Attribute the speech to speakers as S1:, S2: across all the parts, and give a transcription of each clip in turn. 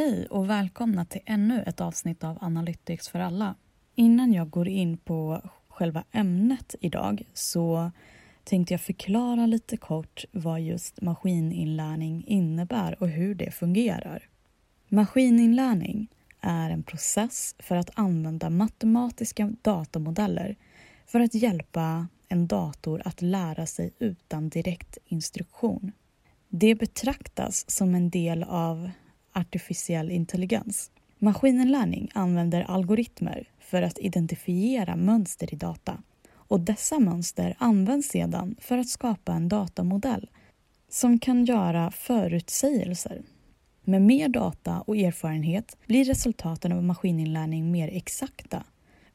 S1: Hej och välkomna till ännu ett avsnitt av Analytics för alla. Innan jag går in på själva ämnet idag så tänkte jag förklara lite kort vad just maskininlärning innebär och hur det fungerar. Maskininlärning är en process för att använda matematiska datamodeller för att hjälpa en dator att lära sig utan direkt instruktion. Det betraktas som en del av artificiell intelligens. Maskininlärning använder algoritmer för att identifiera mönster i data och dessa mönster används sedan för att skapa en datamodell som kan göra förutsägelser. Med mer data och erfarenhet blir resultaten av maskininlärning mer exakta.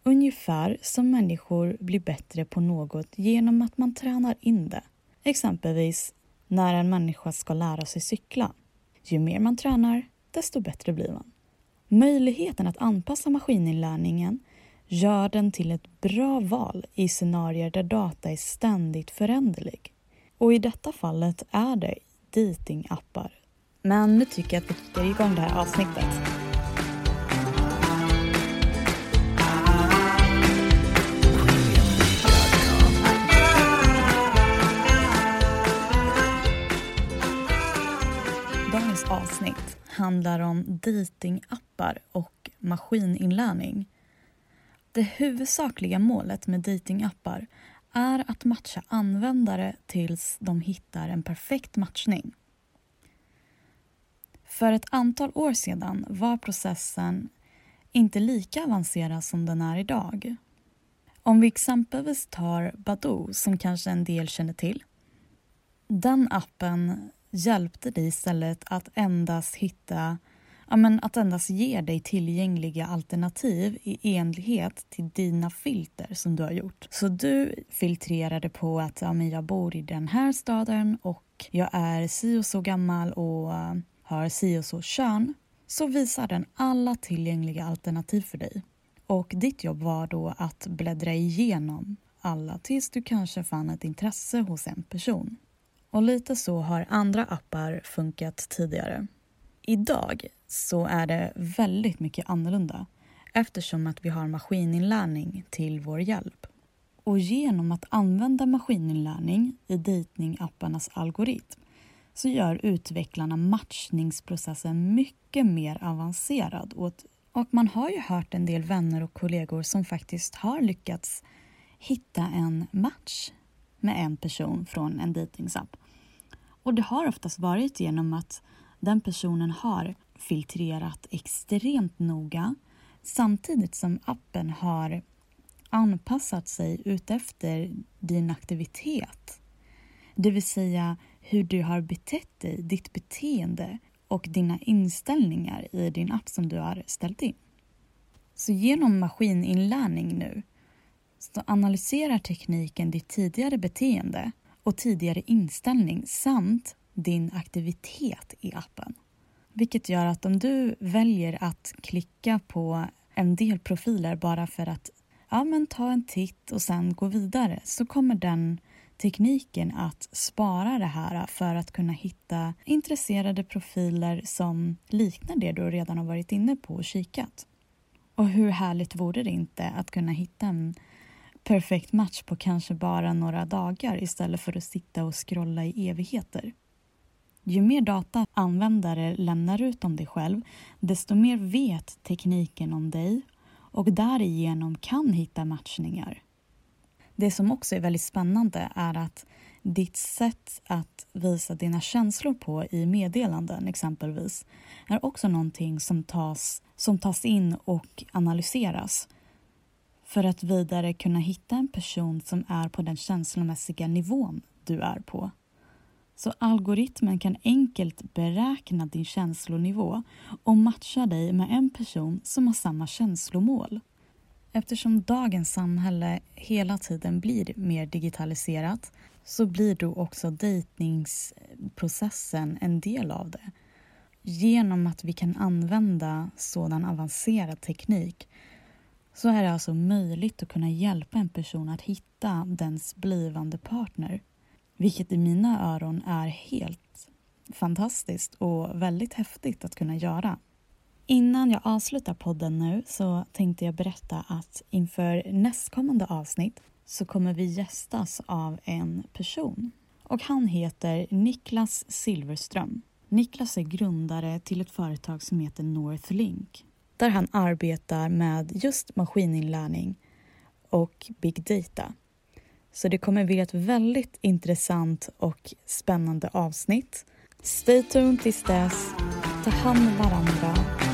S1: Ungefär som människor blir bättre på något genom att man tränar in det. Exempelvis när en människa ska lära sig cykla. Ju mer man tränar, desto bättre blir man. Möjligheten att anpassa maskininlärningen gör den till ett bra val i scenarier där data är ständigt föränderlig. Och i detta fallet är det datingappar. Men nu tycker jag att vi kickar igång det här avsnittet. Dagens avsnitt handlar om datingappar och maskininlärning. Det huvudsakliga målet med datingappar är att matcha användare tills de hittar en perfekt matchning. För ett antal år sedan var processen inte lika avancerad som den är idag. Om vi exempelvis tar Badoo, som kanske en del känner till. Den appen hjälpte dig istället att endast hitta ja, men att endast ge dig tillgängliga alternativ i enlighet till dina filter som du har gjort. Så du filtrerade på att ja, men jag bor i den här staden och jag är si och så gammal och har si och så kön. Så visar den alla tillgängliga alternativ för dig. Och ditt jobb var då att bläddra igenom alla tills du kanske fann ett intresse hos en person. Och lite så har andra appar funkat tidigare. Idag så är det väldigt mycket annorlunda eftersom att vi har maskininlärning till vår hjälp. Och genom att använda maskininlärning i dejtingapparnas algoritm så gör utvecklarna matchningsprocessen mycket mer avancerad och man har ju hört en del vänner och kollegor som faktiskt har lyckats hitta en match med en person från en dejtingsapp. Och det har oftast varit genom att den personen har filtrerat extremt noga samtidigt som appen har anpassat sig utefter din aktivitet. Det vill säga hur du har betett dig, ditt beteende och dina inställningar i din app som du har ställt in. Så genom maskininlärning nu så analyserar tekniken ditt tidigare beteende och tidigare inställning samt din aktivitet i appen. Vilket gör att om du väljer att klicka på en del profiler bara för att ja, men ta en titt och sen gå vidare så kommer den tekniken att spara det här för att kunna hitta intresserade profiler som liknar det du redan har varit inne på och kikat. Och hur härligt vore det inte att kunna hitta en perfekt match på kanske bara några dagar istället för att sitta och scrolla i evigheter? Ju mer data användare lämnar ut om dig själv, desto mer vet tekniken om dig och därigenom kan hitta matchningar. Det som också är väldigt spännande är att ditt sätt att visa dina känslor på i meddelanden exempelvis är också någonting som tas, som tas in och analyseras för att vidare kunna hitta en person som är på den känslomässiga nivån du är på. Så algoritmen kan enkelt beräkna din känslonivå och matcha dig med en person som har samma känslomål. Eftersom dagens samhälle hela tiden blir mer digitaliserat så blir då också dejtningsprocessen en del av det. Genom att vi kan använda sådan avancerad teknik så är det alltså möjligt att kunna hjälpa en person att hitta dens blivande partner. Vilket i mina öron är helt fantastiskt och väldigt häftigt att kunna göra. Innan jag avslutar podden nu så tänkte jag berätta att inför nästkommande avsnitt så kommer vi gästas av en person. Och han heter Niklas Silverström. Niklas är grundare till ett företag som heter Northlink där han arbetar med just maskininlärning och big data. Så det kommer bli ett väldigt intressant och spännande avsnitt. Stay tuned tills dess. Ta hand om varandra